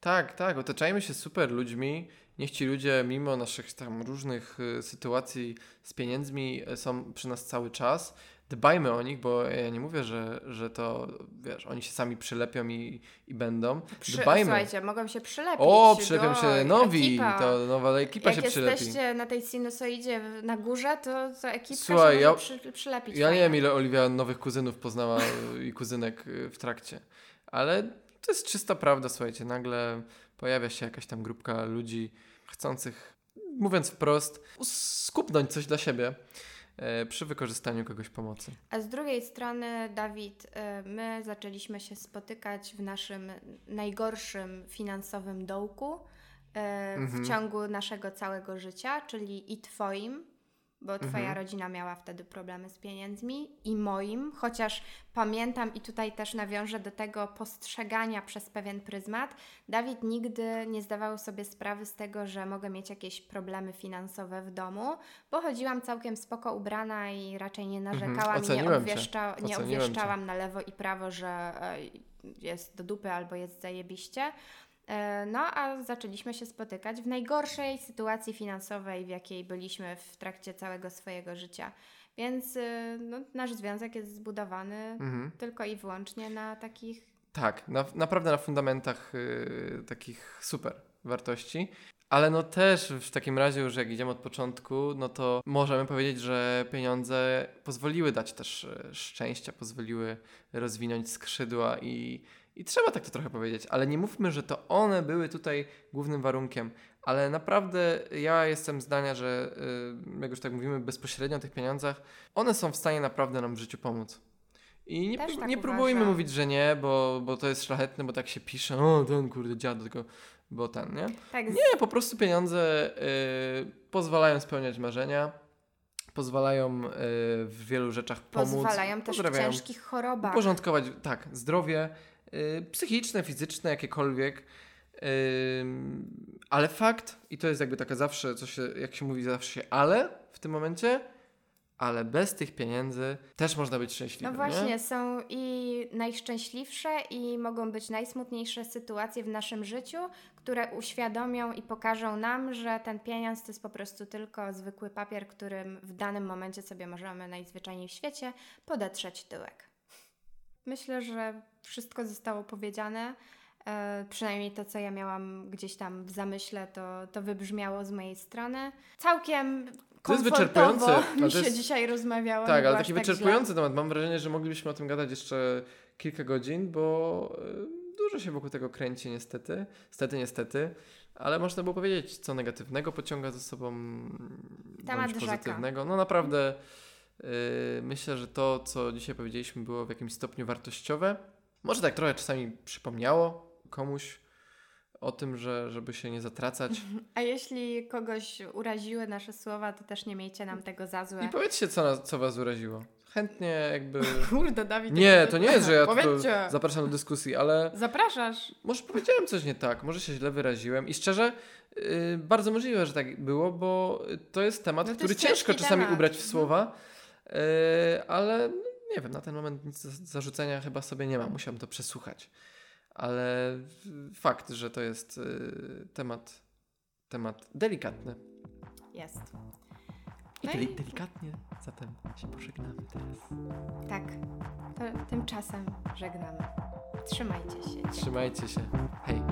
Tak, tak, otaczajmy się super ludźmi. Niech ci ludzie, mimo naszych tam różnych y, sytuacji z pieniędzmi, y, są przy nas cały czas. Dbajmy o nich, bo ja nie mówię, że, że to, wiesz, oni się sami przylepią i, i będą. Przy, Dbajmy. Słuchajcie, mogą się przylepić. O, przylepią się nowi, ekipa. to nowa ekipa Jak się przylepi. jesteście na tej sinusoidzie na górze, to, to ekipka Słuchaj, się ja- przy, przylepić. Ja nie fajnie. wiem, ile Oliwia nowych kuzynów poznała y, i kuzynek y, w trakcie, ale to jest czysta prawda, słuchajcie. Nagle pojawia się jakaś tam grupka ludzi chcących, mówiąc wprost, skupnąć coś dla siebie przy wykorzystaniu kogoś pomocy. A z drugiej strony, Dawid, y, my zaczęliśmy się spotykać w naszym najgorszym finansowym dołku Mhm. w ciągu naszego całego życia, czyli i Twoim, bo Twoja Mhm. rodzina miała wtedy problemy z pieniędzmi, i moim, chociaż pamiętam i tutaj też nawiążę do tego postrzegania przez pewien pryzmat. Dawid nigdy nie zdawał sobie sprawy z tego, że mogę mieć jakieś problemy finansowe w domu, bo chodziłam całkiem spoko ubrana i raczej nie narzekałam i nie, Mhm. Cię. obwieszcza, nie obwieszczałam na lewo i prawo, że e, jest do dupy albo jest zajebiście. E, No, a zaczęliśmy się spotykać w najgorszej sytuacji finansowej, w jakiej byliśmy w trakcie całego swojego życia. Więc e, no, nasz związek jest zbudowany Mhm. tylko i wyłącznie na takich Tak, na, naprawdę na fundamentach y, takich super wartości. Ale no też w takim razie już jak idziemy od początku, no to możemy powiedzieć, że pieniądze pozwoliły dać też y, szczęścia, pozwoliły rozwinąć skrzydła i, i trzeba tak to trochę powiedzieć. Ale nie mówmy, że to one były tutaj głównym warunkiem. Ale naprawdę ja jestem zdania, że y, jak już tak mówimy bezpośrednio o tych pieniądzach, one są w stanie naprawdę nam w życiu pomóc. I nie, tak nie próbujmy uważam. mówić, że nie, bo, bo to jest szlachetne, bo tak się pisze, o ten kurde dziad, tylko bo ten, nie? Tak, Nie, po prostu pieniądze y, pozwalają spełniać marzenia, pozwalają y, w wielu rzeczach pomóc. pozwalają też w ciężkich chorobach. uporządkować, tak, zdrowie psychiczne, fizyczne, jakiekolwiek. Ale fakt, i to jest jakby taka zawsze, co się, jak się mówi zawsze się ale w tym momencie, ale bez tych pieniędzy też można być No szczęśliwym. właśnie, Nie? są i najszczęśliwsze, i mogą być najsmutniejsze sytuacje w naszym życiu, które uświadomią i pokażą nam, że ten pieniądz to jest po prostu tylko zwykły papier, którym w danym momencie sobie możemy najzwyczajniej w świecie podetrzeć tyłek. Myślę, że wszystko zostało powiedziane. E, przynajmniej to, co ja miałam gdzieś tam w zamyśle, to, to wybrzmiało z mojej strony. Całkiem To jest wyczerpujące, mi to się jest- dzisiaj rozmawiało. Tak, ale taki tak źle. wyczerpujący temat. Mam wrażenie, że moglibyśmy o tym gadać jeszcze kilka godzin, bo y, dużo się wokół tego kręci niestety. Stety, niestety. Ale można było powiedzieć, co negatywnego pociąga za sobą Temat pozytywnego. No naprawdę y, myślę, że to, co dzisiaj powiedzieliśmy, było w jakimś stopniu wartościowe. Może tak trochę czasami przypomniało komuś o tym, że żeby się nie zatracać. A jeśli kogoś uraziły nasze słowa, to też nie miejcie nam tego za złe. I powiedzcie, co, nas, co was uraziło. Chętnie jakby... Kurde, Dawid. Nie, to nie jest, że ja Powiedzcie. zapraszam do dyskusji, ale Zapraszasz. może powiedziałem coś nie tak, może się źle wyraziłem i szczerze, yy, bardzo możliwe, że tak było, bo to jest temat, No to który jest ciężko czasami temat. ubrać w Mhm. słowa, yy, ale no, nie wiem, na ten moment nic do zarzucenia chyba sobie nie mam, musiałem to przesłuchać. Ale fakt, że to jest yy, temat, temat delikatny. Jest. I No deli- i- delikatnie zatem się pożegnamy teraz. Tak. To tymczasem żegnamy. Trzymajcie się. Trzymajcie się. Hej.